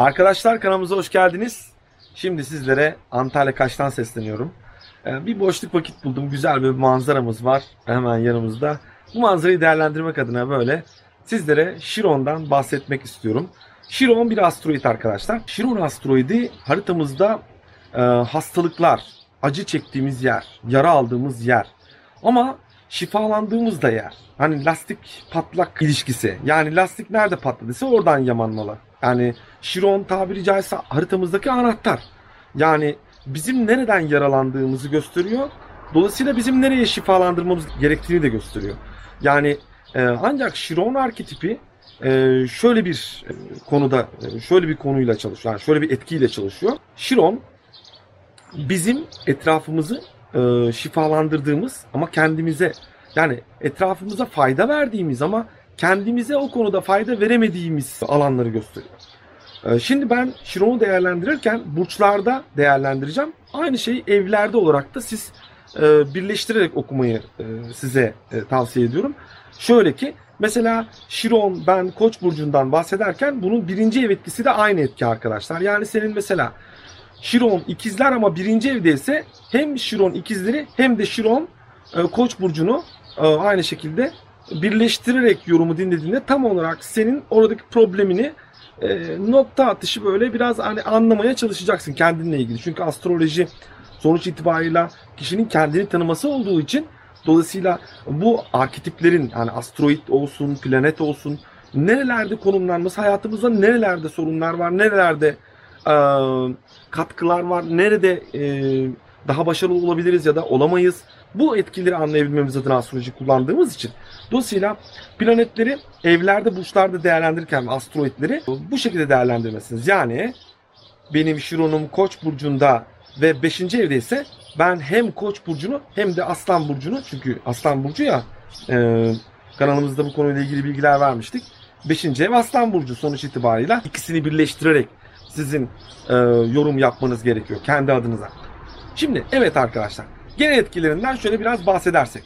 Arkadaşlar kanalımıza hoş geldiniz. Şimdi sizlere Antalya Kaş'tan sesleniyorum. Ee, Bir boşluk vakit buldum. Güzel bir manzaramız var hemen yanımızda. Bu manzarayı değerlendirmek adına böyle sizlere Chiron'dan bahsetmek istiyorum. Chiron bir asteroid arkadaşlar. Chiron asteroidi haritamızda e, hastalıklar, acı çektiğimiz yer, yara aldığımız yer. Ama şifalandığımız da yer. Hani lastik patlak ilişkisi. Yani lastik nerede patladıysa oradan yamanmalı. Yani Chiron tabiri caizse haritamızdaki anahtar. Yani bizim nereden yaralandığımızı gösteriyor. Dolayısıyla bizim nereye şifalandırmamız gerektiğini de gösteriyor. Yani e, ancak Chiron arketipi e, şöyle bir e, konuda e, şöyle bir konuyla çalışıyor. Yani şöyle bir etkiyle çalışıyor. Chiron bizim etrafımızı e, şifalandırdığımız ama kendimize yani etrafımıza fayda verdiğimiz ama kendimize o konuda fayda veremediğimiz alanları gösteriyor. E, şimdi ben Chiron'u değerlendirirken burçlarda değerlendireceğim. Aynı şeyi evlerde olarak da siz e, birleştirerek okumayı e, size e, tavsiye ediyorum. Şöyle ki mesela Chiron ben Koç burcundan bahsederken bunun birinci ev etkisi de aynı etki arkadaşlar. Yani senin mesela Chiron ikizler ama birinci evdeyse hem Chiron ikizleri hem de Chiron e, Koç burcunu aynı şekilde birleştirerek yorumu dinlediğinde tam olarak senin oradaki problemini e, nokta atışı böyle biraz hani anlamaya çalışacaksın kendinle ilgili. Çünkü astroloji sonuç itibariyle kişinin kendini tanıması olduğu için dolayısıyla bu arketiplerin yani asteroid olsun, planet olsun nerelerde konumlanması hayatımızda nerelerde sorunlar var, nerelerde e, katkılar var, nerede e, daha başarılı olabiliriz ya da olamayız. Bu etkileri anlayabilmemiz adına astroloji kullandığımız için. Dolayısıyla planetleri evlerde, burçlarda değerlendirirken asteroidleri bu şekilde değerlendirmesiniz. Yani benim Şiron'um Koç burcunda ve 5. evde ise ben hem Koç burcunu hem de Aslan burcunu çünkü Aslan burcu ya e, kanalımızda bu konuyla ilgili bilgiler vermiştik. 5. ev Aslan burcu sonuç itibarıyla ikisini birleştirerek sizin e, yorum yapmanız gerekiyor kendi adınıza. Şimdi evet arkadaşlar genel etkilerinden şöyle biraz bahsedersek.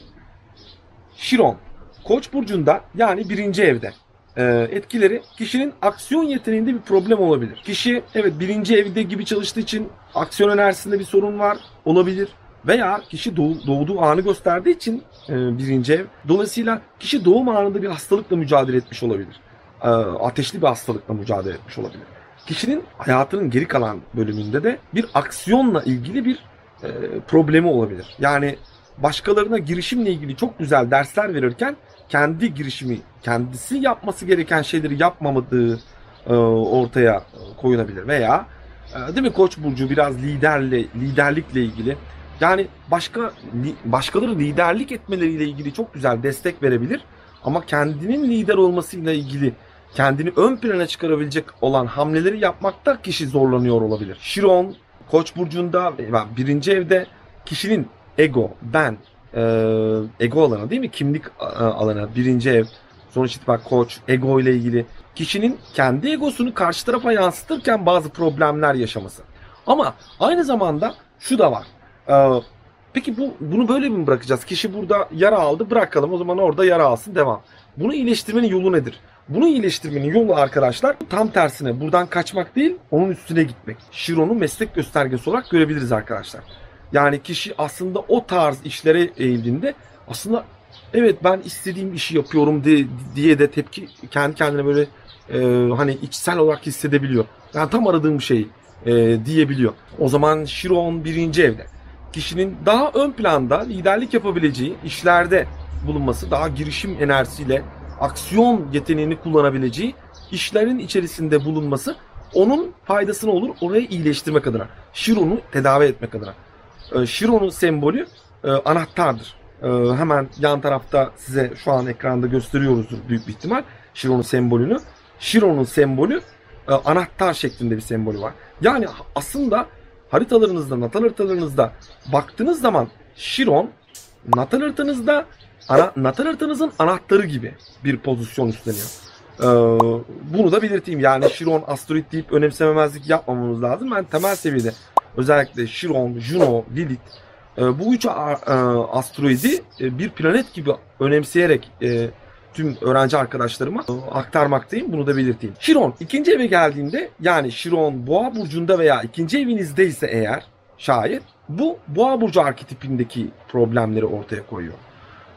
Şiron Koç burcunda yani birinci evde e, etkileri kişinin aksiyon yeteneğinde bir problem olabilir. Kişi evet birinci evde gibi çalıştığı için aksiyon enerjisinde bir sorun var olabilir. Veya kişi doğ- doğduğu anı gösterdiği için e, birinci ev. Dolayısıyla kişi doğum anında bir hastalıkla mücadele etmiş olabilir. E, ateşli bir hastalıkla mücadele etmiş olabilir. Kişinin hayatının geri kalan bölümünde de bir aksiyonla ilgili bir e, problemi olabilir. Yani başkalarına girişimle ilgili çok güzel dersler verirken kendi girişimi, kendisi yapması gereken şeyleri yapmamadığı e, ortaya koyulabilir veya e, değil mi Koç burcu biraz liderle liderlikle ilgili yani başka başkaları liderlik etmeleriyle ilgili çok güzel destek verebilir ama kendinin lider olmasıyla ilgili kendini ön plana çıkarabilecek olan hamleleri yapmakta kişi zorlanıyor olabilir. Şiron Koç burcunda ve birinci evde kişinin ego, ben, e, ego alanı değil mi? Kimlik e, alanı, birinci ev, sonuç itibariyle koç, ego ile ilgili kişinin kendi egosunu karşı tarafa yansıtırken bazı problemler yaşaması. Ama aynı zamanda şu da var. E, peki bu bunu böyle mi bırakacağız? Kişi burada yara aldı, bırakalım. O zaman orada yara alsın, devam. Bunu iyileştirmenin yolu nedir? Bunu iyileştirmenin yolu arkadaşlar tam tersine buradan kaçmak değil, onun üstüne gitmek. Şiron'u meslek göstergesi olarak görebiliriz arkadaşlar. Yani kişi aslında o tarz işlere eğildiğinde aslında evet ben istediğim işi yapıyorum de, diye de tepki kendi kendine böyle e, hani içsel olarak hissedebiliyor. Yani tam aradığım şey e, diyebiliyor. O zaman Chiron birinci evde. Kişinin daha ön planda liderlik yapabileceği işlerde bulunması, daha girişim enerjisiyle aksiyon yeteneğini kullanabileceği işlerin içerisinde bulunması onun faydasına olur orayı iyileştirmek adına. Chiron'u tedavi etmek adına. E, Chiron'un sembolü anahtardır. E, hemen yan tarafta size şu an ekranda gösteriyoruzdur büyük bir ihtimal Chiron'un sembolünü. Chiron'un sembolü e, anahtar şeklinde bir sembolü var. Yani aslında haritalarınızda, natal haritalarınızda baktığınız zaman Chiron natal haritanızda ana, natal haritanızın anahtarı gibi bir pozisyon üstleniyor. Ee, bunu da belirteyim. Yani Chiron asteroid deyip önemsememezlik yapmamamız lazım. Ben temel seviyede özellikle Chiron, Juno, Lilith e, bu üç a- e, asteroidi e, bir planet gibi önemseyerek e, tüm öğrenci arkadaşlarıma aktarmaktayım. Bunu da belirteyim. Şiron ikinci eve geldiğinde yani Şiron boğa burcunda veya ikinci evinizdeyse eğer şayet bu boğa burcu arketipindeki problemleri ortaya koyuyor.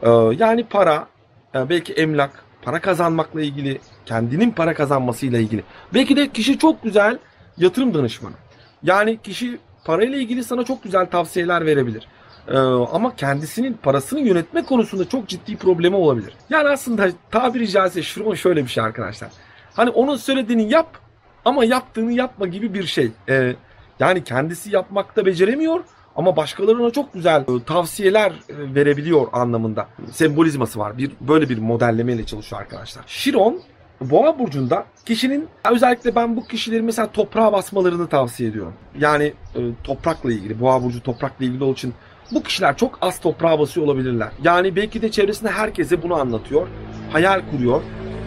Ee, yani para, e, belki emlak, para kazanmakla ilgili, kendinin para kazanmasıyla ilgili. Belki de kişi çok güzel yatırım danışmanı. Yani kişi parayla ilgili sana çok güzel tavsiyeler verebilir. Ee, ama kendisinin parasını yönetme konusunda çok ciddi problemi olabilir. Yani aslında tabiri caizse Şiron şöyle bir şey arkadaşlar. Hani onun söylediğini yap ama yaptığını yapma gibi bir şey. Ee, yani kendisi yapmakta beceremiyor ama başkalarına çok güzel e, tavsiyeler e, verebiliyor anlamında. Sembolizması var. Bir böyle bir modellemeyle çalışıyor arkadaşlar. Şiron Boğa burcunda kişinin özellikle ben bu kişilerin mesela toprağa basmalarını tavsiye ediyorum. Yani e, toprakla ilgili, boğa burcu toprakla ilgili olduğu için bu kişiler çok az toprağa basıyor olabilirler. Yani belki de çevresinde herkese bunu anlatıyor, hayal kuruyor,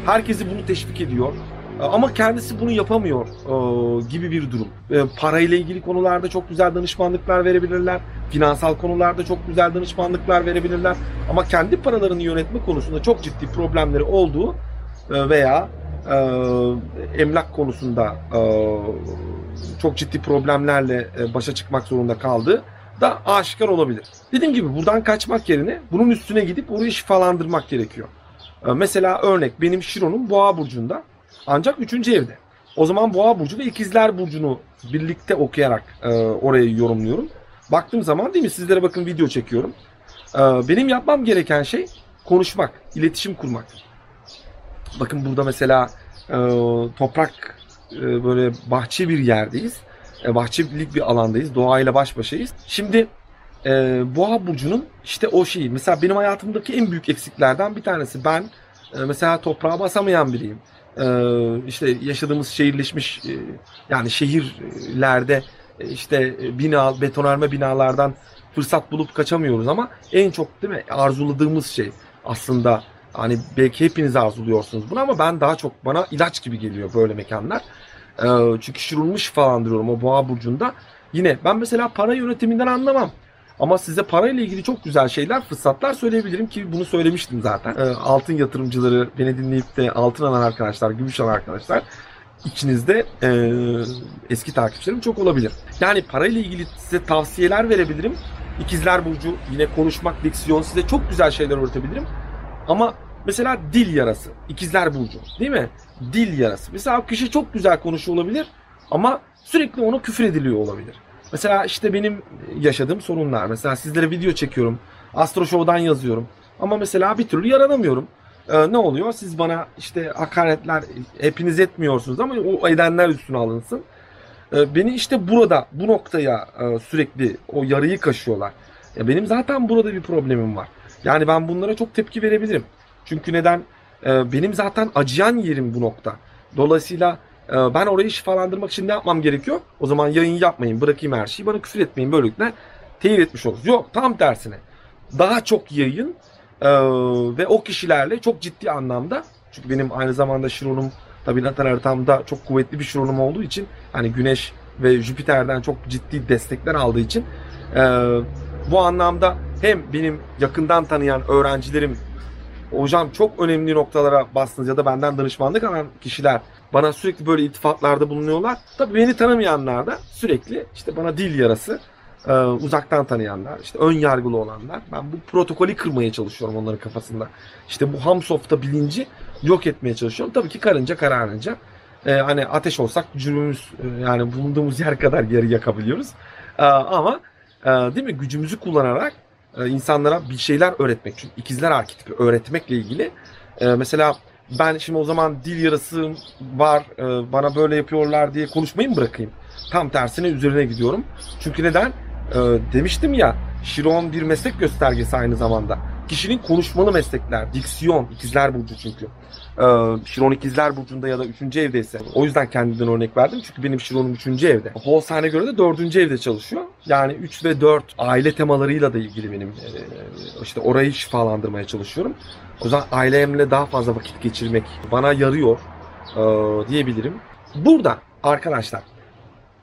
herkesi bunu teşvik ediyor. Ama kendisi bunu yapamıyor e, gibi bir durum. E, parayla ilgili konularda çok güzel danışmanlıklar verebilirler. Finansal konularda çok güzel danışmanlıklar verebilirler. Ama kendi paralarını yönetme konusunda çok ciddi problemleri olduğu e, veya emlak konusunda çok ciddi problemlerle başa çıkmak zorunda kaldığı da aşikar olabilir. Dediğim gibi buradan kaçmak yerine bunun üstüne gidip orayı şifalandırmak gerekiyor. Mesela örnek benim Şiron'um Boğa burcunda ancak 3. evde. O zaman Boğa burcu ve İkizler burcunu birlikte okuyarak e, orayı yorumluyorum. Baktığım zaman değil mi sizlere bakın video çekiyorum. E, benim yapmam gereken şey konuşmak, iletişim kurmak. Bakın burada mesela e, toprak e, böyle bahçe bir yerdeyiz. E, bahçelik bir alandayız. Doğayla baş başayız. Şimdi e, Boğa burcunun işte o şeyi. Mesela benim hayatımdaki en büyük eksiklerden bir tanesi. Ben e, mesela toprağa basamayan biriyim. E, işte yaşadığımız şehirleşmiş e, yani şehirlerde e, işte bina, betonarme binalardan fırsat bulup kaçamıyoruz ama en çok değil mi arzuladığımız şey aslında Hani belki hepiniz arzuluyorsunuz bunu ama ben daha çok bana ilaç gibi geliyor böyle mekanlar. Ee, çünkü şırılmış falan diyorum o boğa burcunda. Yine ben mesela para yönetiminden anlamam. Ama size parayla ilgili çok güzel şeyler, fırsatlar söyleyebilirim ki bunu söylemiştim zaten. Ee, altın yatırımcıları, beni dinleyip de altın alan arkadaşlar, gümüş alan arkadaşlar içinizde e, eski takipçilerim çok olabilir. Yani parayla ilgili size tavsiyeler verebilirim. İkizler Burcu yine konuşmak, diksiyon size çok güzel şeyler öğretebilirim. Ama mesela dil yarası. İkizler Burcu değil mi? Dil yarası. Mesela kişi çok güzel konuşuyor olabilir ama sürekli ona küfür ediliyor olabilir. Mesela işte benim yaşadığım sorunlar. Mesela sizlere video çekiyorum. Astro Show'dan yazıyorum. Ama mesela bir türlü yaranamıyorum. Ee, ne oluyor? Siz bana işte hakaretler hepiniz etmiyorsunuz ama o edenler üstüne alınsın. Ee, beni işte burada bu noktaya e, sürekli o yarıyı kaşıyorlar. Ya benim zaten burada bir problemim var. Yani ben bunlara çok tepki verebilirim. Çünkü neden? Ee, benim zaten acıyan yerim bu nokta. Dolayısıyla ben orayı şifalandırmak için ne yapmam gerekiyor? O zaman yayın yapmayın, bırakayım her şeyi, bana küfür etmeyin. Böylelikle teyit etmiş oluruz. Yok, tam tersine. Daha çok yayın e, ve o kişilerle çok ciddi anlamda çünkü benim aynı zamanda Şiron'um tabii natal haritamda çok kuvvetli bir Şiron'um olduğu için hani Güneş ve Jüpiter'den çok ciddi destekler aldığı için e, bu anlamda hem benim yakından tanıyan öğrencilerim hocam çok önemli noktalara bastınız ya da benden danışmanlık alan kişiler bana sürekli böyle iltifatlarda bulunuyorlar. Tabii beni tanımayanlar da sürekli işte bana dil yarası e, uzaktan tanıyanlar, işte ön yargılı olanlar. Ben bu protokolü kırmaya çalışıyorum onların kafasında. İşte bu Hamsof'ta bilinci yok etmeye çalışıyorum. Tabii ki karınca kararınca. E, hani ateş olsak gücümüz e, yani bulunduğumuz yer kadar yeri yakabiliyoruz. E, ama e, değil mi gücümüzü kullanarak e, insanlara bir şeyler öğretmek. Çünkü ikizler arketipi öğretmekle ilgili. E, mesela ben şimdi o zaman dil yarası var e, bana böyle yapıyorlar diye konuşmayı mı bırakayım? Tam tersine üzerine gidiyorum. Çünkü neden? demiştim ya Şiron bir meslek göstergesi aynı zamanda. Kişinin konuşmalı meslekler, diksiyon, ikizler burcu çünkü. Şiron ikizler burcunda ya da 3. evdeyse. O yüzden kendimden örnek verdim. Çünkü benim Şiron'um 3. evde. Holstein'e göre de 4. evde çalışıyor. Yani 3 ve 4 aile temalarıyla da ilgili benim işte orayı şifalandırmaya çalışıyorum. O zaman ailemle daha fazla vakit geçirmek bana yarıyor diyebilirim. Burada arkadaşlar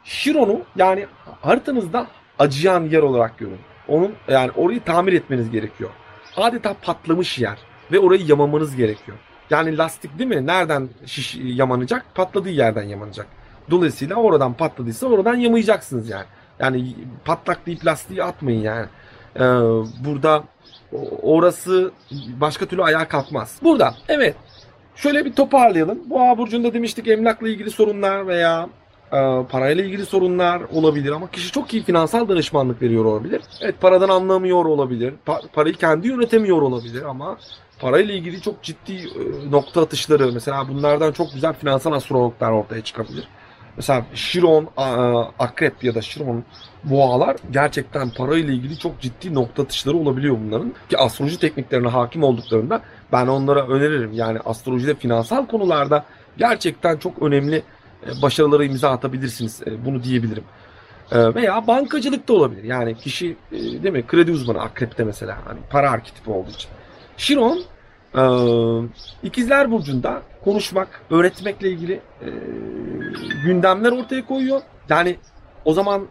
Şiron'u yani haritanızda acıyan yer olarak görün. Onun yani orayı tamir etmeniz gerekiyor. Adeta patlamış yer. ve orayı yamamanız gerekiyor. Yani lastik değil mi? Nereden şiş yamanacak? Patladığı yerden yamanacak. Dolayısıyla oradan patladıysa oradan yamayacaksınız yani. Yani patlaklayıp lastiği atmayın yani. Ee, burada orası başka türlü ayağa kalkmaz. Burada evet şöyle bir toparlayalım. Boğa burcunda demiştik emlakla ilgili sorunlar veya e, parayla ilgili sorunlar olabilir ama kişi çok iyi finansal danışmanlık veriyor olabilir. Evet paradan anlamıyor olabilir. Pa- parayı kendi yönetemiyor olabilir ama parayla ilgili çok ciddi e, nokta atışları mesela bunlardan çok güzel finansal astrologlar ortaya çıkabilir. Mesela Şiron akrep ya da Şiron boğalar gerçekten parayla ilgili çok ciddi nokta atışları olabiliyor bunların. Ki astroloji tekniklerine hakim olduklarında ben onlara öneririm. Yani astrolojide finansal konularda gerçekten çok önemli e, başarılara imza atabilirsiniz. E, bunu diyebilirim. E, veya bankacılık da olabilir. Yani kişi değil mi kredi uzmanı akrepte mesela hani para arketipi olduğu için. Şiron ikizler burcunda konuşmak, öğretmekle ilgili gündemler ortaya koyuyor. Yani o zaman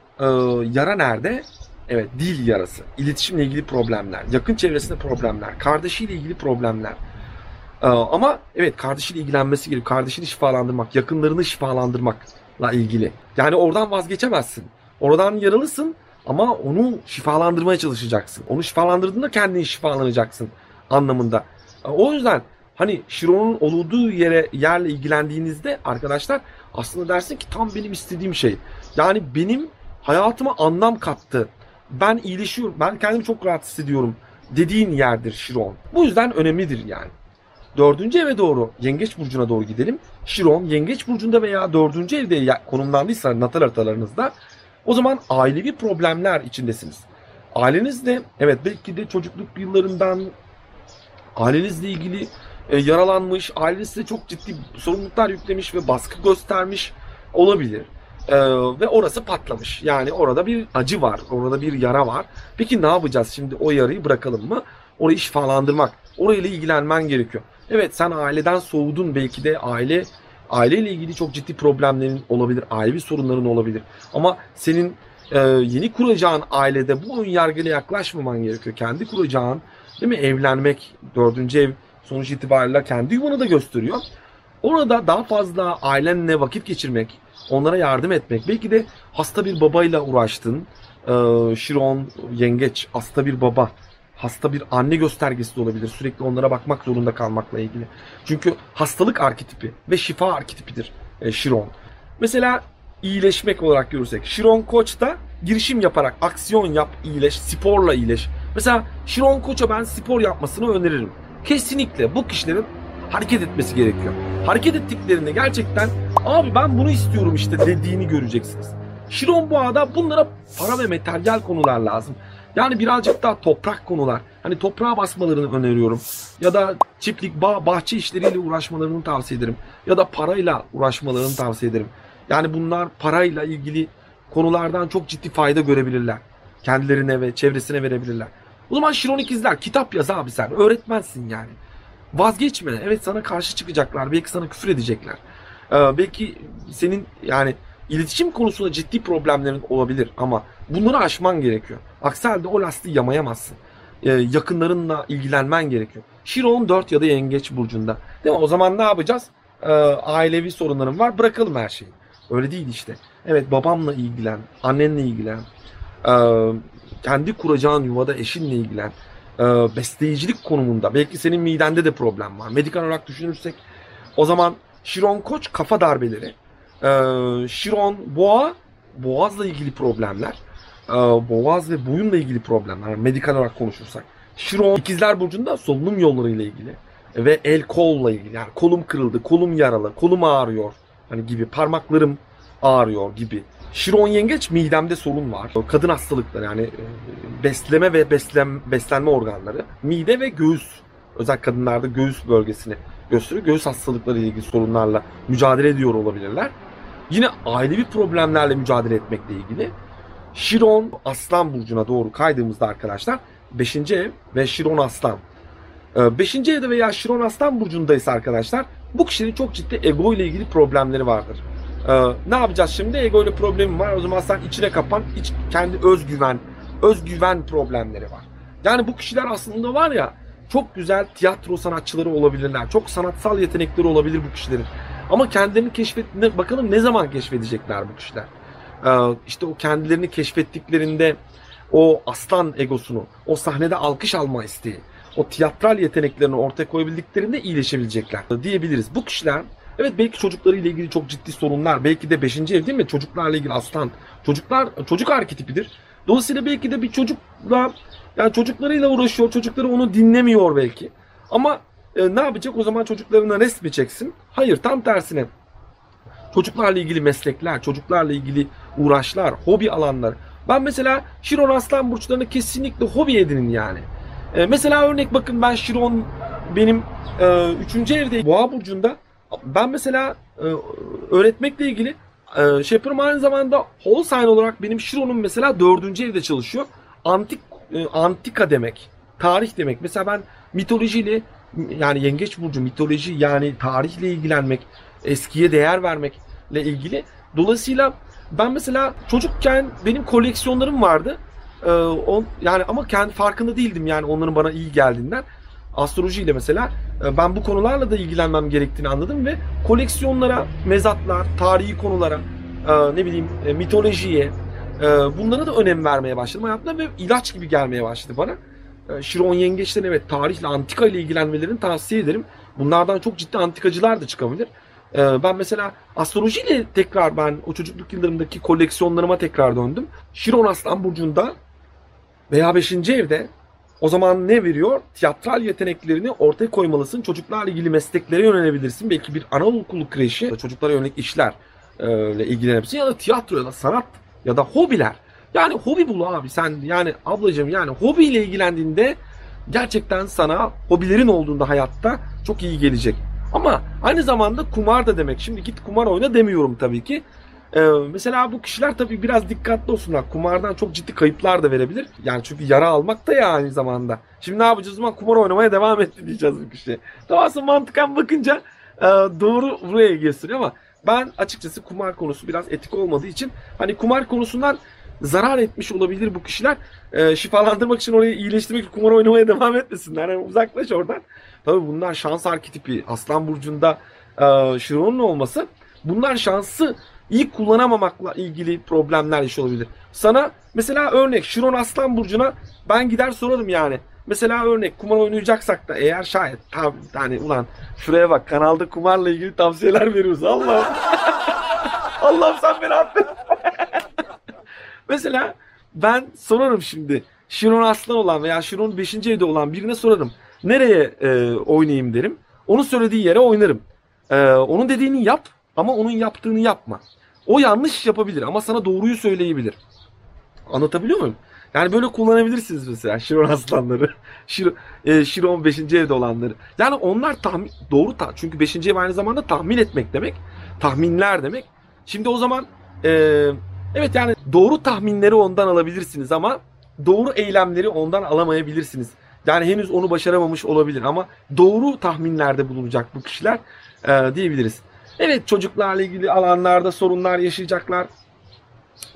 yara nerede? Evet dil yarası, iletişimle ilgili problemler, yakın çevresinde problemler, kardeşiyle ilgili problemler, ee, ama evet kardeşiyle ilgilenmesi gerekiyor. Kardeşini şifalandırmak, yakınlarını şifalandırmakla ilgili. Yani oradan vazgeçemezsin. Oradan yaralısın ama onu şifalandırmaya çalışacaksın. Onu şifalandırdığında kendini şifalanacaksın anlamında. O yüzden hani Şiron'un olduğu yere yerle ilgilendiğinizde arkadaşlar aslında dersin ki tam benim istediğim şey. Yani benim hayatıma anlam kattı. Ben iyileşiyorum. Ben kendimi çok rahat hissediyorum dediğin yerdir Şiron. Bu yüzden önemlidir yani. Dördüncü eve doğru yengeç burcuna doğru gidelim. Şiron yengeç burcunda veya dördüncü evde konumlandıysa natal haritalarınızda o zaman ailevi problemler içindesiniz. Ailenizde evet belki de çocukluk yıllarından ailenizle ilgili e, yaralanmış, ailenize çok ciddi sorumluluklar yüklemiş ve baskı göstermiş olabilir. Ee, ve orası patlamış. Yani orada bir acı var, orada bir yara var. Peki ne yapacağız şimdi o yarayı bırakalım mı? Orayı şifalandırmak, orayla ilgilenmen gerekiyor. Evet sen aileden soğudun belki de aile aileyle ilgili çok ciddi problemlerin olabilir, ailevi sorunların olabilir. Ama senin e, yeni kuracağın ailede bu ön yargıyla yaklaşmaman gerekiyor. Kendi kuracağın değil mi evlenmek, dördüncü ev sonuç itibariyle kendi yuvanı da gösteriyor. Orada daha fazla ailenle vakit geçirmek, onlara yardım etmek. Belki de hasta bir babayla uğraştın. Ee, Şiron, yengeç, hasta bir baba hasta bir anne göstergesi de olabilir. Sürekli onlara bakmak zorunda kalmakla ilgili. Çünkü hastalık arketipi ve şifa arketipidir e, Şiron. Mesela iyileşmek olarak görürsek. Şiron Koç da girişim yaparak aksiyon yap, iyileş, sporla iyileş. Mesela Şiron Koç'a ben spor yapmasını öneririm. Kesinlikle bu kişilerin hareket etmesi gerekiyor. Hareket ettiklerinde gerçekten abi ben bunu istiyorum işte dediğini göreceksiniz. Şiron Boğa'da bunlara para ve materyal konular lazım. Yani birazcık daha toprak konular. Hani toprağa basmalarını öneriyorum. Ya da çiftlik, bağ, bahçe işleriyle uğraşmalarını tavsiye ederim. Ya da parayla uğraşmalarını tavsiye ederim. Yani bunlar parayla ilgili konulardan çok ciddi fayda görebilirler. Kendilerine ve çevresine verebilirler. O zaman Şiron ikizler kitap yaz abi sen. Öğretmensin yani. Vazgeçme. Evet sana karşı çıkacaklar. Belki sana küfür edecekler. Ee, belki senin yani İletişim konusunda ciddi problemlerin olabilir ama bunları aşman gerekiyor. Aksi halde o lastiği yamayamazsın. Ee, yakınlarınla ilgilenmen gerekiyor. Şiron 4 ya da Yengeç burcunda. Değil mi? O zaman ne yapacağız? Ee, ailevi sorunlarım var. Bırakalım her şeyi. Öyle değil işte. Evet babamla ilgilen, annenle ilgilen, e, kendi kuracağın yuvada eşinle ilgilen, e, besleyicilik konumunda. Belki senin midende de problem var. Medikal olarak düşünürsek o zaman Şiron Koç kafa darbeleri, e, Şiron, boğa, boğazla ilgili problemler. E, boğaz ve boyunla ilgili problemler. Medikal olarak konuşursak. Şiron ikizler burcunda solunum yolları ile ilgili. Ve el kolla ilgili. Yani kolum kırıldı, kolum yaralı, kolum ağrıyor. Hani gibi parmaklarım ağrıyor gibi. Şiron yengeç midemde sorun var. Kadın hastalıkları yani e, besleme ve beslem, beslenme organları. Mide ve göğüs. Özel kadınlarda göğüs bölgesini gösteriyor. Göğüs hastalıkları ile ilgili sorunlarla mücadele ediyor olabilirler. Yine ailevi problemlerle mücadele etmekle ilgili. Şiron Aslan Burcu'na doğru kaydığımızda arkadaşlar 5. ev ve Şiron Aslan. 5. Ee, evde veya Şiron Aslan Burcu'ndaysa arkadaşlar bu kişinin çok ciddi ego ile ilgili problemleri vardır. Ee, ne yapacağız şimdi? Ego ile problemi var. O zaman sen içine kapan, iç, kendi özgüven, özgüven problemleri var. Yani bu kişiler aslında var ya çok güzel tiyatro sanatçıları olabilirler. Çok sanatsal yetenekleri olabilir bu kişilerin. Ama kendilerini keşfet bakalım ne zaman keşfedecekler bu kişiler. Ee, işte o kendilerini keşfettiklerinde o aslan egosunu, o sahnede alkış alma isteği, o tiyatral yeteneklerini ortaya koyabildiklerinde iyileşebilecekler diyebiliriz. Bu kişiler evet belki çocuklarıyla ilgili çok ciddi sorunlar, belki de 5. ev değil mi? Çocuklarla ilgili aslan. Çocuklar çocuk arketipidir. Dolayısıyla belki de bir çocukla yani çocuklarıyla uğraşıyor, çocukları onu dinlemiyor belki. Ama e, ne yapacak? O zaman çocuklarına resmi çeksin. Hayır, tam tersine. Çocuklarla ilgili meslekler, çocuklarla ilgili uğraşlar, hobi alanlar. Ben mesela Şiron Aslan burçlarını kesinlikle hobi edinin yani. E, mesela örnek bakın ben Şiron benim 3. E, evde Boğa burcunda ben mesela e, öğretmekle ilgili e, şey aynı zamanda whole sign olarak benim Şiron'um mesela 4. evde çalışıyor. Antik e, antika demek, tarih demek. Mesela ben mitolojiyle yani yengeç burcu mitoloji yani tarihle ilgilenmek, eskiye değer vermekle ilgili. Dolayısıyla ben mesela çocukken benim koleksiyonlarım vardı. Ee, on, yani ama kendi farkında değildim yani onların bana iyi geldiğinden. Astrolojiyle mesela e, ben bu konularla da ilgilenmem gerektiğini anladım ve koleksiyonlara, mezatlar, tarihi konulara, e, ne bileyim e, mitolojiye, bunlara da önem vermeye başladım hayatımda ve ilaç gibi gelmeye başladı bana. Şiron Yengeçlerin evet tarihle, antika ile ilgilenmelerini tavsiye ederim. Bunlardan çok ciddi antikacılar da çıkabilir. Ben mesela astrolojiyle tekrar ben o çocukluk yıllarımdaki koleksiyonlarıma tekrar döndüm. Şiron Aslan Burcu'nda veya 5. evde o zaman ne veriyor? Tiyatral yeteneklerini ortaya koymalısın. Çocuklarla ilgili mesleklere yönelebilirsin. Belki bir anaokulu kreşi, çocuklara yönelik işler ile ilgilenebilirsin. Ya da tiyatro ya da sanat ya da hobiler. Yani hobi bul abi sen yani ablacığım yani hobiyle ilgilendiğinde gerçekten sana hobilerin olduğunda hayatta çok iyi gelecek. Ama aynı zamanda kumar da demek. Şimdi git kumar oyna demiyorum tabii ki. Ee, mesela bu kişiler tabii biraz dikkatli olsunlar. Kumardan çok ciddi kayıplar da verebilir. Yani çünkü yara almak da ya aynı zamanda. Şimdi ne yapacağız o zaman? Kumar oynamaya devam etti diyeceğiz bu kişiye. Tamam aslında mantıken bakınca e, doğru buraya gösteriyor ama ben açıkçası kumar konusu biraz etik olmadığı için hani kumar konusundan zarar etmiş olabilir bu kişiler. E, şifalandırmak için orayı iyileştirmek için kumar oynamaya devam etmesinler. Yani uzaklaş oradan. Tabii bunlar şans arketipi. Aslan Burcu'nda e, Şiron'un olması. Bunlar şansı iyi kullanamamakla ilgili problemler yaşanabilir. Sana mesela örnek Şiron Aslan Burcu'na ben gider sorarım yani. Mesela örnek kumar oynayacaksak da eğer şayet tam yani ulan şuraya bak kanalda kumarla ilgili tavsiyeler veriyoruz Allah. Allah'ım sen beni affet. Mesela ben sorarım şimdi Şiron Aslan olan veya Şiron 5. evde olan birine sorarım. Nereye e, oynayayım derim. Onun söylediği yere oynarım. E, onun dediğini yap ama onun yaptığını yapma. O yanlış yapabilir ama sana doğruyu söyleyebilir. Anlatabiliyor muyum? Yani böyle kullanabilirsiniz mesela Şiron aslanları. Şir, e, Şiron 5. evde olanları. Yani onlar tahmin, doğru ta çünkü 5. ev aynı zamanda tahmin etmek demek. Tahminler demek. Şimdi o zaman e, evet yani doğru tahminleri ondan alabilirsiniz ama doğru eylemleri ondan alamayabilirsiniz. Yani henüz onu başaramamış olabilir ama doğru tahminlerde bulunacak bu kişiler e, diyebiliriz. Evet çocuklarla ilgili alanlarda sorunlar yaşayacaklar.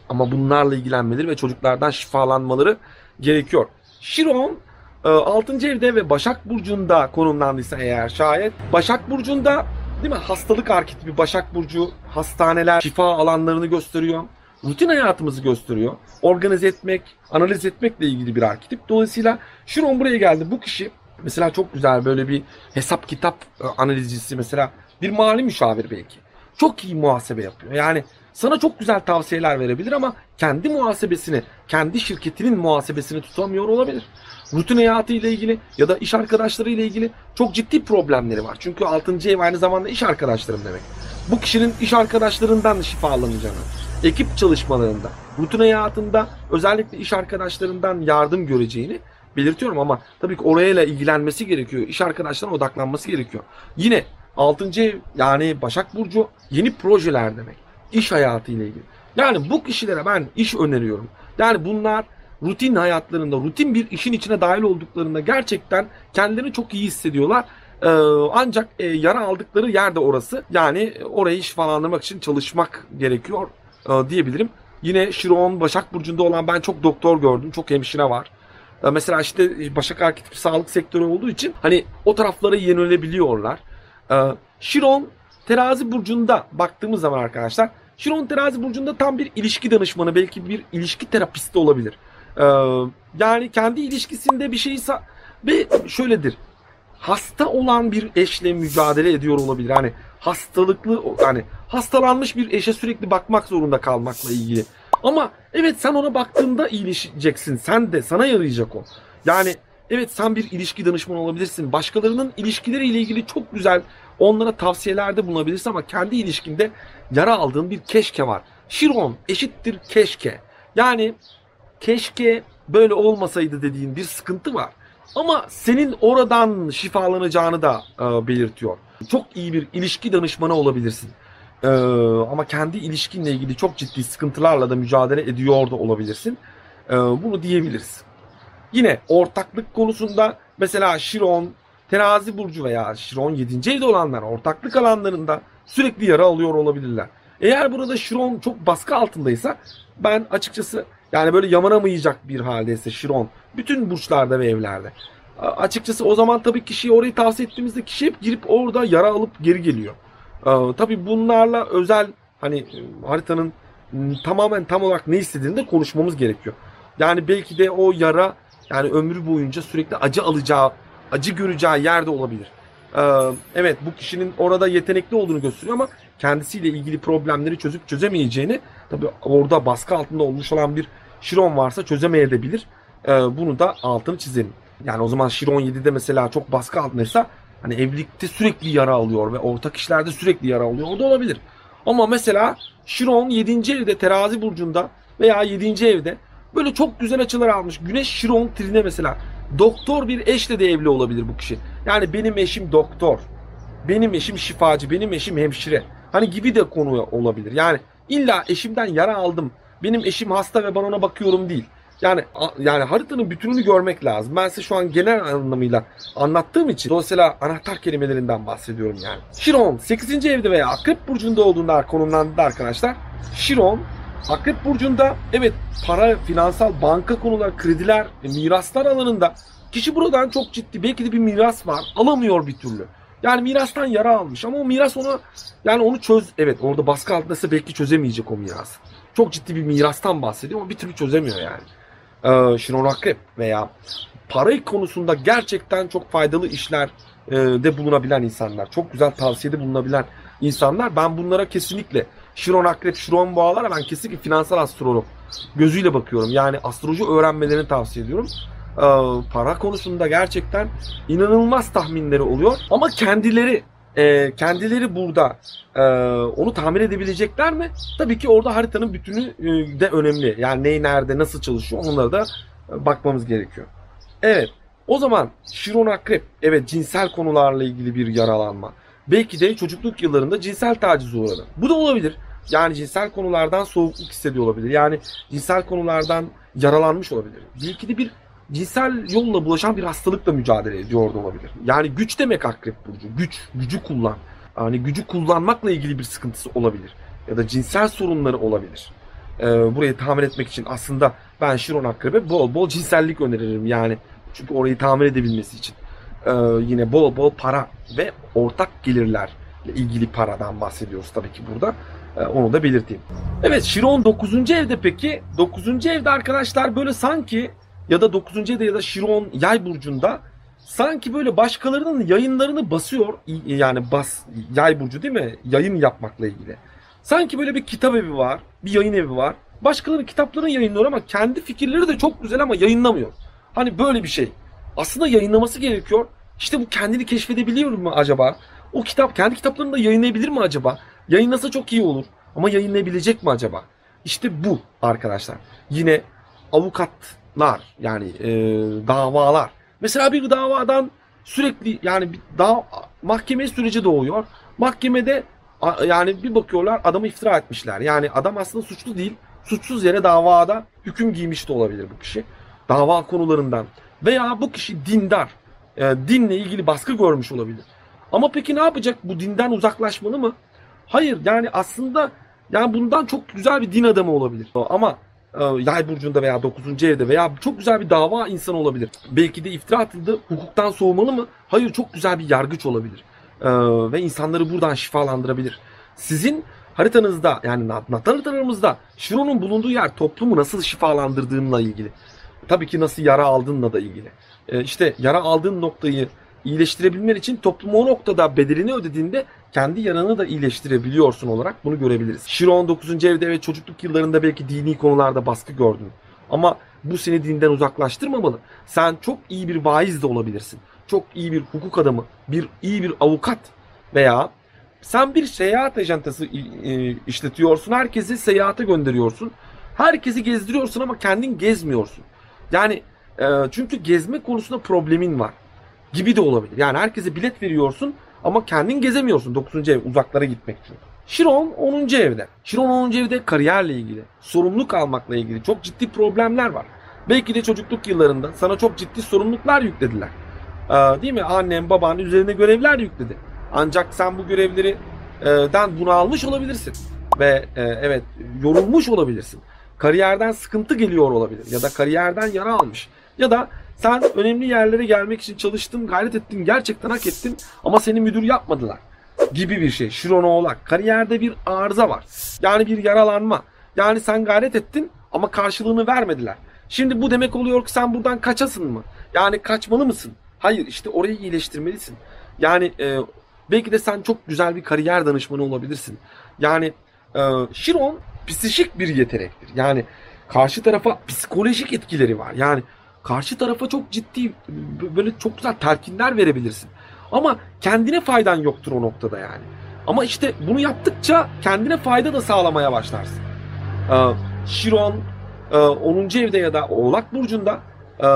Ama bunlarla ilgilenmeleri ve çocuklardan şifalanmaları gerekiyor. Şiron 6. E, evde ve Başak Burcu'nda konumlandıysa eğer şayet Başak Burcu'nda değil mi hastalık arketipi Başak Burcu hastaneler şifa alanlarını gösteriyor. Rutin hayatımızı gösteriyor. Organize etmek, analiz etmekle ilgili bir arketip. Dolayısıyla Şiron buraya geldi. Bu kişi mesela çok güzel böyle bir hesap kitap e, analizcisi mesela bir mali müşavir belki. Çok iyi muhasebe yapıyor. Yani sana çok güzel tavsiyeler verebilir ama kendi muhasebesini, kendi şirketinin muhasebesini tutamıyor olabilir. Rutin hayatı ile ilgili ya da iş arkadaşları ile ilgili çok ciddi problemleri var. Çünkü 6. ev aynı zamanda iş arkadaşlarım demek. Bu kişinin iş arkadaşlarından şifalanacağını, ekip çalışmalarında, rutin hayatında özellikle iş arkadaşlarından yardım göreceğini belirtiyorum ama tabii ki orayla ilgilenmesi gerekiyor. İş arkadaşlarına odaklanması gerekiyor. Yine 6. ev yani Başak Burcu yeni projeler demek. İş hayatı ile ilgili. Yani bu kişilere ben iş öneriyorum. Yani bunlar rutin hayatlarında, rutin bir işin içine dahil olduklarında gerçekten kendilerini çok iyi hissediyorlar. Ee, ancak e, yara aldıkları yerde orası. Yani orayı şifalandırmak için çalışmak gerekiyor e, diyebilirim. Yine Şiron Başak Burcu'nda olan ben çok doktor gördüm. Çok hemşire var. Mesela işte Başak Arketip sağlık sektörü olduğu için hani o taraflara yönelebiliyorlar. Ee, Şiron terazi burcunda baktığımız zaman arkadaşlar Şiron terazi burcunda tam bir ilişki danışmanı belki bir ilişki terapisti olabilir. Ee, yani kendi ilişkisinde bir şeyi ve şöyledir hasta olan bir eşle mücadele ediyor olabilir. Hani hastalıklı hani hastalanmış bir eşe sürekli bakmak zorunda kalmakla ilgili. Ama evet sen ona baktığında iyileşeceksin. Sen de sana yarayacak o. Yani evet sen bir ilişki danışmanı olabilirsin. Başkalarının ilişkileriyle ilgili çok güzel onlara tavsiyelerde bulunabilirsin ama kendi ilişkinde yara aldığın bir keşke var. Şiron eşittir keşke. Yani keşke böyle olmasaydı dediğin bir sıkıntı var. Ama senin oradan şifalanacağını da e, belirtiyor. Çok iyi bir ilişki danışmanı olabilirsin. E, ama kendi ilişkinle ilgili çok ciddi sıkıntılarla da mücadele ediyor da olabilirsin. E, bunu diyebiliriz. Yine ortaklık konusunda mesela Şiron, Terazi Burcu veya Şiron 7. evde olanlar ortaklık alanlarında sürekli yara alıyor olabilirler. Eğer burada Şiron çok baskı altındaysa ben açıkçası yani böyle yamanamayacak bir haldeyse Şiron bütün burçlarda ve evlerde. Açıkçası o zaman tabii kişiye orayı tavsiye ettiğimizde kişi hep girip orada yara alıp geri geliyor. Ee, tabii bunlarla özel hani haritanın tamamen tam olarak ne istediğini de konuşmamız gerekiyor. Yani belki de o yara yani ömrü boyunca sürekli acı alacağı, acı göreceği yerde olabilir. Ee, evet bu kişinin orada yetenekli olduğunu gösteriyor ama kendisiyle ilgili problemleri çözüp çözemeyeceğini tabii orada baskı altında olmuş olan bir Şiron varsa çözemeyebilir. Ee, bunu da altını çizelim. Yani o zaman Şiron 7'de mesela çok baskı altındaysa hani evlilikte sürekli yara alıyor ve ortak işlerde sürekli yara alıyor. O da olabilir. Ama mesela Şiron 7. evde terazi burcunda veya 7. evde böyle çok güzel açılar almış. Güneş Şiron trine mesela. Doktor bir eşle de evli olabilir bu kişi. Yani benim eşim doktor. Benim eşim şifacı. Benim eşim hemşire. Hani gibi de konu olabilir. Yani illa eşimden yara aldım. Benim eşim hasta ve ben ona bakıyorum değil. Yani yani haritanın bütününü görmek lazım. Ben size şu an genel anlamıyla anlattığım için dolayısıyla anahtar kelimelerinden bahsediyorum yani. Şiron 8. evde veya Akrep burcunda olduğunda konumlandı arkadaşlar. Şiron Akrep burcunda evet para, finansal, banka konuları, krediler, miraslar alanında kişi buradan çok ciddi belki de bir miras var. Alamıyor bir türlü. Yani mirastan yara almış ama o miras onu yani onu çöz evet orada baskı altındaysa belki çözemeyecek o mirası. Çok ciddi bir mirastan bahsediyor ama bir türlü çözemiyor yani. Ee, Şiron Akrep veya para konusunda gerçekten çok faydalı işler e, de bulunabilen insanlar. Çok güzel tavsiyede bulunabilen insanlar. Ben bunlara kesinlikle Şiron Akrep, Şiron Boğalara ben kesinlikle finansal astrolog gözüyle bakıyorum. Yani astroloji öğrenmelerini tavsiye ediyorum. Ee, para konusunda gerçekten inanılmaz tahminleri oluyor. Ama kendileri e, kendileri burada e, onu tahmin edebilecekler mi? Tabii ki orada haritanın bütünü e, de önemli. Yani ney nerede nasıl çalışıyor onlara da e, bakmamız gerekiyor. Evet. O zaman Şiron Akrep evet cinsel konularla ilgili bir yaralanma. Belki de çocukluk yıllarında cinsel taciz uğradı. Bu da olabilir. Yani cinsel konulardan soğukluk hissediyor olabilir. Yani cinsel konulardan yaralanmış olabilir. Belki de bir cinsel yolla bulaşan bir hastalıkla mücadele ediyor da olabilir. Yani güç demek akrep burcu. Güç, gücü kullan. Yani gücü kullanmakla ilgili bir sıkıntısı olabilir. Ya da cinsel sorunları olabilir. Ee, burayı tahmin etmek için aslında ben Şiron Akrep'e bol bol cinsellik öneririm yani. Çünkü orayı tahmin edebilmesi için. Ee, yine bol bol para ve ortak gelirlerle ilgili paradan bahsediyoruz tabii ki burada. Ee, onu da belirteyim. Evet Şiron 9. evde peki. 9. evde arkadaşlar böyle sanki ya da 9. evde ya da Şiron yay burcunda sanki böyle başkalarının yayınlarını basıyor. Yani bas yay burcu değil mi? Yayın yapmakla ilgili. Sanki böyle bir kitap evi var, bir yayın evi var. Başkalarının kitaplarını yayınlıyor ama kendi fikirleri de çok güzel ama yayınlamıyor. Hani böyle bir şey. Aslında yayınlaması gerekiyor. İşte bu kendini keşfedebiliyor mu acaba? O kitap kendi kitaplarını da yayınlayabilir mi acaba? Yayınlasa çok iyi olur. Ama yayınlayabilecek mi acaba? İşte bu arkadaşlar. Yine avukatlar yani e, davalar. Mesela bir davadan sürekli yani bir daha mahkeme süreci doğuyor. Mahkemede a- yani bir bakıyorlar adamı iftira etmişler. Yani adam aslında suçlu değil. Suçsuz yere davada hüküm giymiş de olabilir bu kişi. Dava konularından. Veya bu kişi dindar. E, dinle ilgili baskı görmüş olabilir. Ama peki ne yapacak? Bu dinden uzaklaşmalı mı? Hayır yani aslında yani bundan çok güzel bir din adamı olabilir. Ama yay burcunda veya 9. evde veya çok güzel bir dava insanı olabilir. Belki de iftira atıldı. Hukuktan soğumalı mı? Hayır çok güzel bir yargıç olabilir. E, ve insanları buradan şifalandırabilir. Sizin haritanızda yani natal haritalarımızda Şiron'un bulunduğu yer toplumu nasıl şifalandırdığınla ilgili. Tabii ki nasıl yara aldığınla da ilgili. E, işte yara aldığın noktayı iyileştirebilmen için toplum o noktada bedelini ödediğinde kendi yaranı da iyileştirebiliyorsun olarak bunu görebiliriz. Şiron 9. evde ve çocukluk yıllarında belki dini konularda baskı gördün. Ama bu seni dinden uzaklaştırmamalı. Sen çok iyi bir vaiz de olabilirsin. Çok iyi bir hukuk adamı, bir iyi bir avukat veya sen bir seyahat ajantası e, işletiyorsun. Herkesi seyahate gönderiyorsun. Herkesi gezdiriyorsun ama kendin gezmiyorsun. Yani e, çünkü gezme konusunda problemin var gibi de olabilir. Yani herkese bilet veriyorsun ama kendin gezemiyorsun 9. ev uzaklara gitmek için. Şiron 10. evde. Şiron 10. evde kariyerle ilgili, sorumluluk almakla ilgili çok ciddi problemler var. Belki de çocukluk yıllarında sana çok ciddi sorumluluklar yüklediler. Ee, değil mi? Annen, baban üzerine görevler yükledi. Ancak sen bu görevleri e, den bunu almış olabilirsin. Ve e, evet yorulmuş olabilirsin. Kariyerden sıkıntı geliyor olabilir. Ya da kariyerden yara almış. Ya da sen önemli yerlere gelmek için çalıştın, gayret ettin, gerçekten hak ettin ama seni müdür yapmadılar gibi bir şey. Şiron Oğlak. Kariyerde bir arıza var. Yani bir yaralanma. Yani sen gayret ettin ama karşılığını vermediler. Şimdi bu demek oluyor ki sen buradan kaçasın mı? Yani kaçmalı mısın? Hayır işte orayı iyileştirmelisin. Yani e, belki de sen çok güzel bir kariyer danışmanı olabilirsin. Yani e, Şiron psikik bir yetenektir. Yani karşı tarafa psikolojik etkileri var. Yani karşı tarafa çok ciddi böyle çok güzel telkinler verebilirsin. Ama kendine faydan yoktur o noktada yani. Ama işte bunu yaptıkça kendine fayda da sağlamaya başlarsın. Ee, Şiron 10. E, evde ya da Oğlak Burcu'nda e,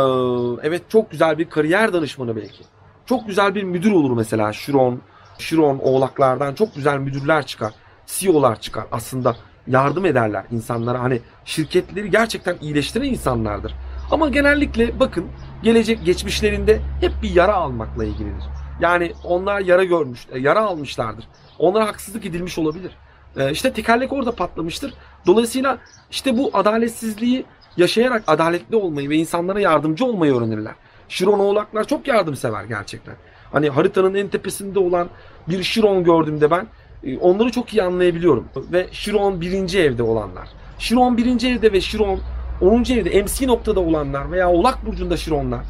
evet çok güzel bir kariyer danışmanı belki. Çok güzel bir müdür olur mesela Şiron. Şiron Oğlaklardan çok güzel müdürler çıkar. CEO'lar çıkar aslında yardım ederler insanlara. Hani şirketleri gerçekten iyileştiren insanlardır. Ama genellikle bakın gelecek geçmişlerinde hep bir yara almakla ilgilidir. Yani onlar yara görmüş, e, yara almışlardır. Onlara haksızlık edilmiş olabilir. Ee, işte tekerlek orada patlamıştır. Dolayısıyla işte bu adaletsizliği yaşayarak adaletli olmayı ve insanlara yardımcı olmayı öğrenirler. Şiron oğlaklar çok yardımsever gerçekten. Hani haritanın en tepesinde olan bir Şiron gördüğümde ben e, onları çok iyi anlayabiliyorum. Ve Şiron birinci evde olanlar. Şiron birinci evde ve Şiron 10. evde MC noktada olanlar veya Oğlak Burcu'nda Şironlar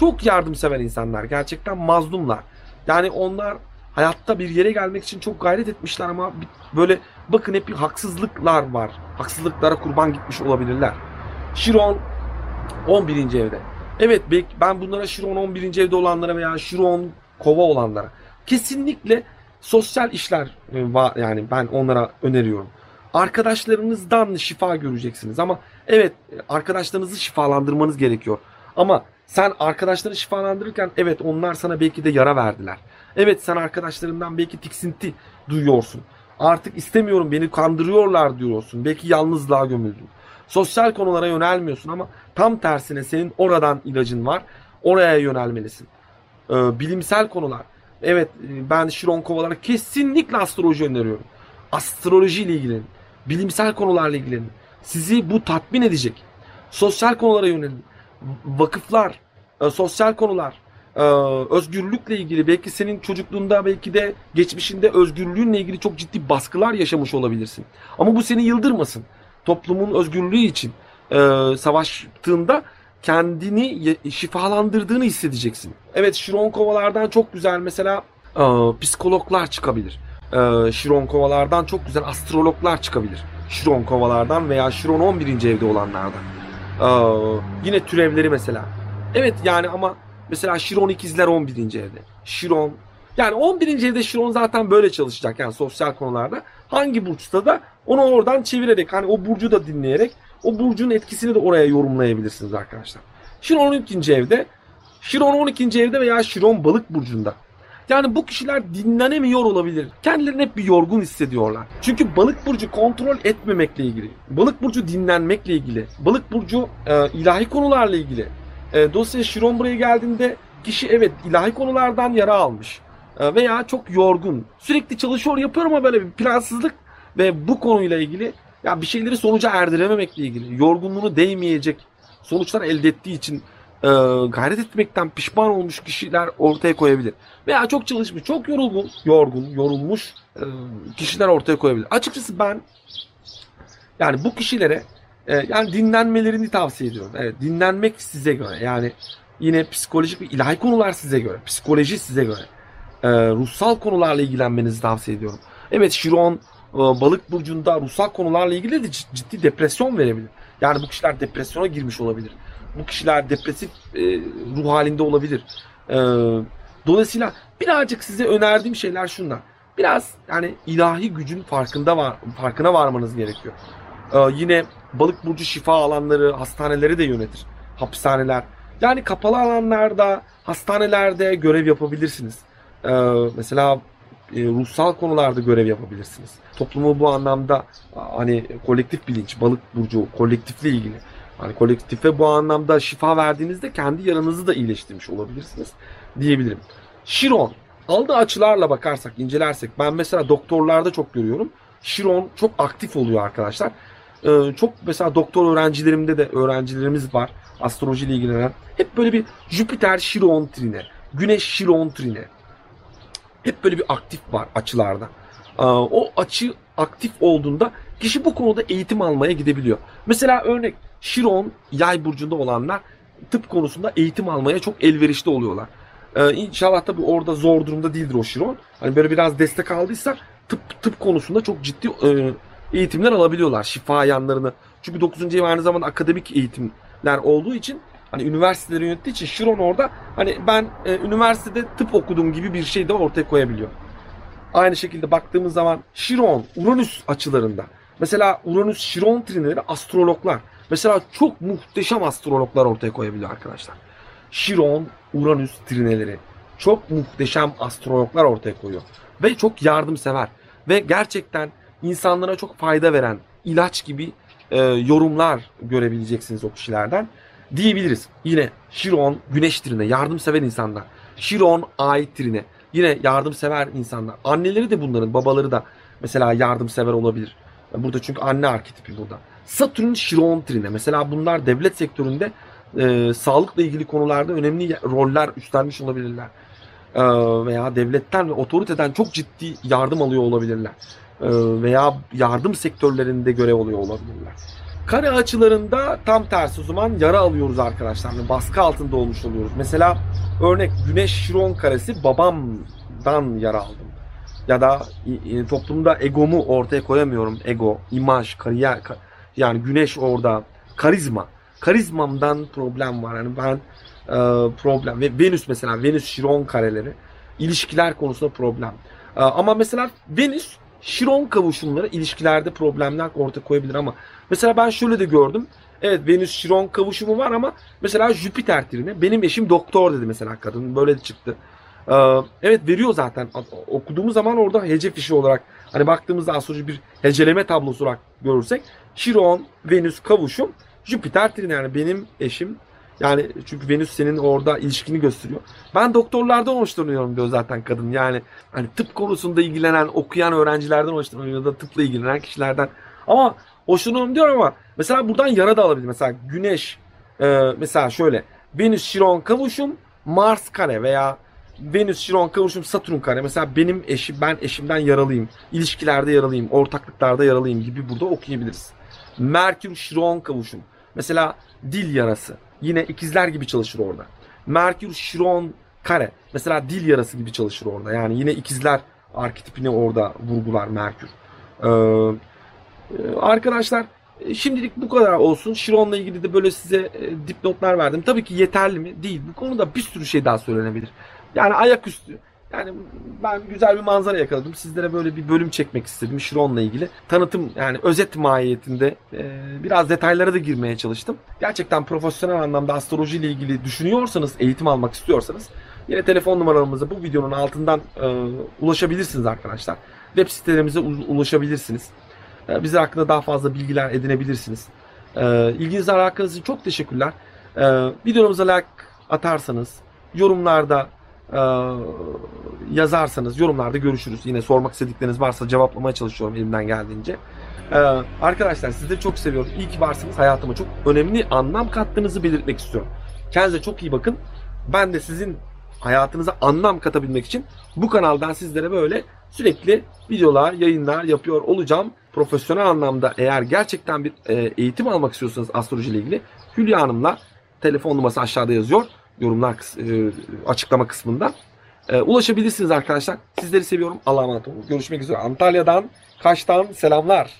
çok yardımsever insanlar. Gerçekten mazlumlar. Yani onlar hayatta bir yere gelmek için çok gayret etmişler ama böyle bakın hep bir haksızlıklar var. Haksızlıklara kurban gitmiş olabilirler. Şiron 11. evde. Evet ben bunlara Şiron 11. evde olanlara veya Şiron kova olanlara kesinlikle sosyal işler e, yani ben onlara öneriyorum. Arkadaşlarınızdan şifa göreceksiniz ama evet arkadaşlarınızı şifalandırmanız gerekiyor. Ama sen arkadaşları şifalandırırken evet onlar sana belki de yara verdiler. Evet sen arkadaşlarından belki tiksinti duyuyorsun. Artık istemiyorum beni kandırıyorlar diyorsun. Belki yalnızlığa gömüldün. Sosyal konulara yönelmiyorsun ama tam tersine senin oradan ilacın var. Oraya yönelmelisin. Ee, bilimsel konular. Evet ben Şiron Kovalara kesinlikle astroloji öneriyorum. Astroloji ile ilgilenin. Bilimsel konularla ilgilenin. Sizi bu tatmin edecek. Sosyal konulara yönelin. Vakıflar, e, sosyal konular, e, özgürlükle ilgili belki senin çocukluğunda belki de geçmişinde özgürlüğünle ilgili çok ciddi baskılar yaşamış olabilirsin. Ama bu seni yıldırmasın. Toplumun özgürlüğü için e, savaştığında kendini şifalandırdığını hissedeceksin. Evet Şiron kovalardan çok güzel mesela psikologlar çıkabilir. E, Şiron kovalardan çok güzel astrologlar çıkabilir. Şiron kovalardan veya Şiron 11. evde olanlardan. E, yine türevleri mesela. Evet yani ama mesela Şiron ikizler 11. evde. Şiron yani 11. evde Şiron zaten böyle çalışacak yani sosyal konularda. Hangi burçta da onu oradan çevirerek hani o burcu da dinleyerek o burcun etkisini de oraya yorumlayabilirsiniz arkadaşlar. Şiron 12. evde, Şiron 12. evde veya Şiron balık burcunda. Yani bu kişiler dinlenemiyor olabilir. Kendilerini hep bir yorgun hissediyorlar. Çünkü balık burcu kontrol etmemekle ilgili. Balık burcu dinlenmekle ilgili. Balık burcu e, ilahi konularla ilgili. E, dolayısıyla Şiron buraya geldiğinde kişi evet ilahi konulardan yara almış. E, veya çok yorgun. Sürekli çalışıyor yapıyor ama böyle bir plansızlık ve bu konuyla ilgili ya bir şeyleri sonuca erdirememekle ilgili, yorgunluğunu değmeyecek sonuçlar elde ettiği için e, gayret etmekten pişman olmuş kişiler ortaya koyabilir. Veya çok çalışmış, çok yorulgun, yorgun, yorulmuş e, kişiler ortaya koyabilir. Açıkçası ben yani bu kişilere e, yani dinlenmelerini tavsiye ediyorum. Evet, dinlenmek size göre. Yani yine psikolojik ve ilahi konular size göre. Psikoloji size göre. E, ruhsal konularla ilgilenmenizi tavsiye ediyorum. Evet Şiron e, balık burcunda ruhsal konularla ilgili de ciddi depresyon verebilir. Yani bu kişiler depresyona girmiş olabilir. Bu kişiler depresif e, ruh halinde olabilir. E, dolayısıyla birazcık size önerdiğim şeyler şunlar. Biraz yani ilahi gücün farkında var, farkına varmanız gerekiyor. Ee, yine balık burcu şifa alanları, hastaneleri de yönetir. Hapishaneler. Yani kapalı alanlarda, hastanelerde görev yapabilirsiniz. Ee, mesela e, ruhsal konularda görev yapabilirsiniz. Toplumu bu anlamda hani kolektif bilinç, balık burcu kolektifle ilgili. Hani kolektife bu anlamda şifa verdiğinizde kendi yaranızı da iyileştirmiş olabilirsiniz diyebilirim. Şiron aldığı açılarla bakarsak, incelersek ben mesela doktorlarda çok görüyorum. Şiron çok aktif oluyor arkadaşlar. Ee, çok mesela doktor öğrencilerimde de öğrencilerimiz var astrolojiyle ilgilenen. Hep böyle bir Jüpiter Şiron trine, Güneş Şiron trine. Hep böyle bir aktif var açılarda. Ee, o açı aktif olduğunda kişi bu konuda eğitim almaya gidebiliyor. Mesela örnek Şiron yay burcunda olanlar tıp konusunda eğitim almaya çok elverişli oluyorlar. Ee, inşallah tabi orada zor durumda değildir o Şiron. Hani böyle biraz destek aldıysa tıp tıp konusunda çok ciddi e, eğitimler alabiliyorlar şifa yanlarını. Çünkü 9. ev aynı zamanda akademik eğitimler olduğu için hani üniversiteleri yönettiği için Şiron orada hani ben e, üniversitede tıp okudum gibi bir şey de ortaya koyabiliyor. Aynı şekilde baktığımız zaman Şiron, Uranüs açılarında. Mesela Uranüs, Şiron trinleri astrologlar. Mesela çok muhteşem astrologlar ortaya koyabiliyor arkadaşlar. Şiron, Uranüs trineleri. Çok muhteşem astrologlar ortaya koyuyor. Ve çok yardımsever. Ve gerçekten insanlara çok fayda veren ilaç gibi e, yorumlar görebileceksiniz o kişilerden diyebiliriz. Yine Şiron güneş trine yardımsever insanlar. Şiron ay trine yine yardımsever insanlar. Anneleri de bunların babaları da mesela yardımsever olabilir. Burada çünkü anne arketipi burada. Satürn Şiron trine mesela bunlar devlet sektöründe e, sağlıkla ilgili konularda önemli roller üstlenmiş olabilirler. E, veya devletten ve otoriteden çok ciddi yardım alıyor olabilirler. E, veya yardım sektörlerinde görev alıyor olabilirler. Kare açılarında tam tersi o zaman yara alıyoruz arkadaşlar. Yani baskı altında olmuş oluyoruz. Mesela örnek Güneş Şiron karesi babamdan yara aldım. Ya da toplumda egomu ortaya koyamıyorum. Ego, imaj, kariyer yani Güneş orada karizma. Karizmamdan problem var. Yani ben e, problem ve Venüs mesela Venüs Şiron kareleri ilişkiler konusunda problem. E, ama mesela Venüs Şiron kavuşumları ilişkilerde problemler ortaya koyabilir ama mesela ben şöyle de gördüm. Evet Venüs Şiron kavuşumu var ama mesela Jüpiter trine benim eşim doktor dedi mesela kadın böyle de çıktı. Ee, evet veriyor zaten okuduğumuz zaman orada hece fişi olarak hani baktığımızda astroloji bir heceleme tablosu olarak görürsek Şiron Venüs kavuşum Jüpiter trine yani benim eşim yani çünkü Venüs senin orada ilişkini gösteriyor. Ben doktorlardan hoşlanıyorum diyor zaten kadın. Yani hani tıp konusunda ilgilenen, okuyan öğrencilerden hoşlanıyorum ya da tıpla ilgilenen kişilerden. Ama hoşlanıyorum diyor ama mesela buradan yara da alabilir. Mesela Güneş e, mesela şöyle Venüs Şiron kavuşum Mars kare veya Venüs Şiron kavuşum Satürn kare. Mesela benim eşim ben eşimden yaralıyım. İlişkilerde yaralıyım, ortaklıklarda yaralıyım gibi burada okuyabiliriz. Merkür Şiron kavuşum. Mesela dil yarası. Yine ikizler gibi çalışır orada. Merkür Şiron kare. Mesela dil yarası gibi çalışır orada. Yani yine ikizler arketipini orada vurgular Merkür. Ee, arkadaşlar şimdilik bu kadar olsun. Şiron'la ilgili de böyle size e, dipnotlar verdim. Tabii ki yeterli mi? Değil. Bu konuda bir sürü şey daha söylenebilir. Yani ayaküstü yani ben güzel bir manzara yakaladım. Sizlere böyle bir bölüm çekmek istedim Şiron'la ilgili. Tanıtım yani özet mahiyetinde e, biraz detaylara da girmeye çalıştım. Gerçekten profesyonel anlamda astroloji ile ilgili düşünüyorsanız, eğitim almak istiyorsanız yine telefon numaramıza bu videonun altından e, ulaşabilirsiniz arkadaşlar. Web sitelerimize ulaşabilirsiniz. E, bize hakkında daha fazla bilgiler edinebilirsiniz. E, ilginiz alakanız için çok teşekkürler. E, videomuza like atarsanız, yorumlarda yazarsanız yorumlarda görüşürüz. Yine sormak istedikleriniz varsa cevaplamaya çalışıyorum elimden geldiğince. E, arkadaşlar sizleri çok seviyorum. İyi ki varsınız. Hayatıma çok önemli anlam kattığınızı belirtmek istiyorum. Kendinize çok iyi bakın. Ben de sizin hayatınıza anlam katabilmek için bu kanaldan sizlere böyle sürekli videolar, yayınlar yapıyor olacağım. Profesyonel anlamda eğer gerçekten bir e, eğitim almak istiyorsanız astroloji ile ilgili Hülya Hanım'la telefon numarası aşağıda yazıyor. Yorumlar kıs- e, açıklama kısmında. E, ulaşabilirsiniz arkadaşlar. Sizleri seviyorum. Allah'a emanet olun. Görüşmek üzere. Antalya'dan, Kaş'tan selamlar.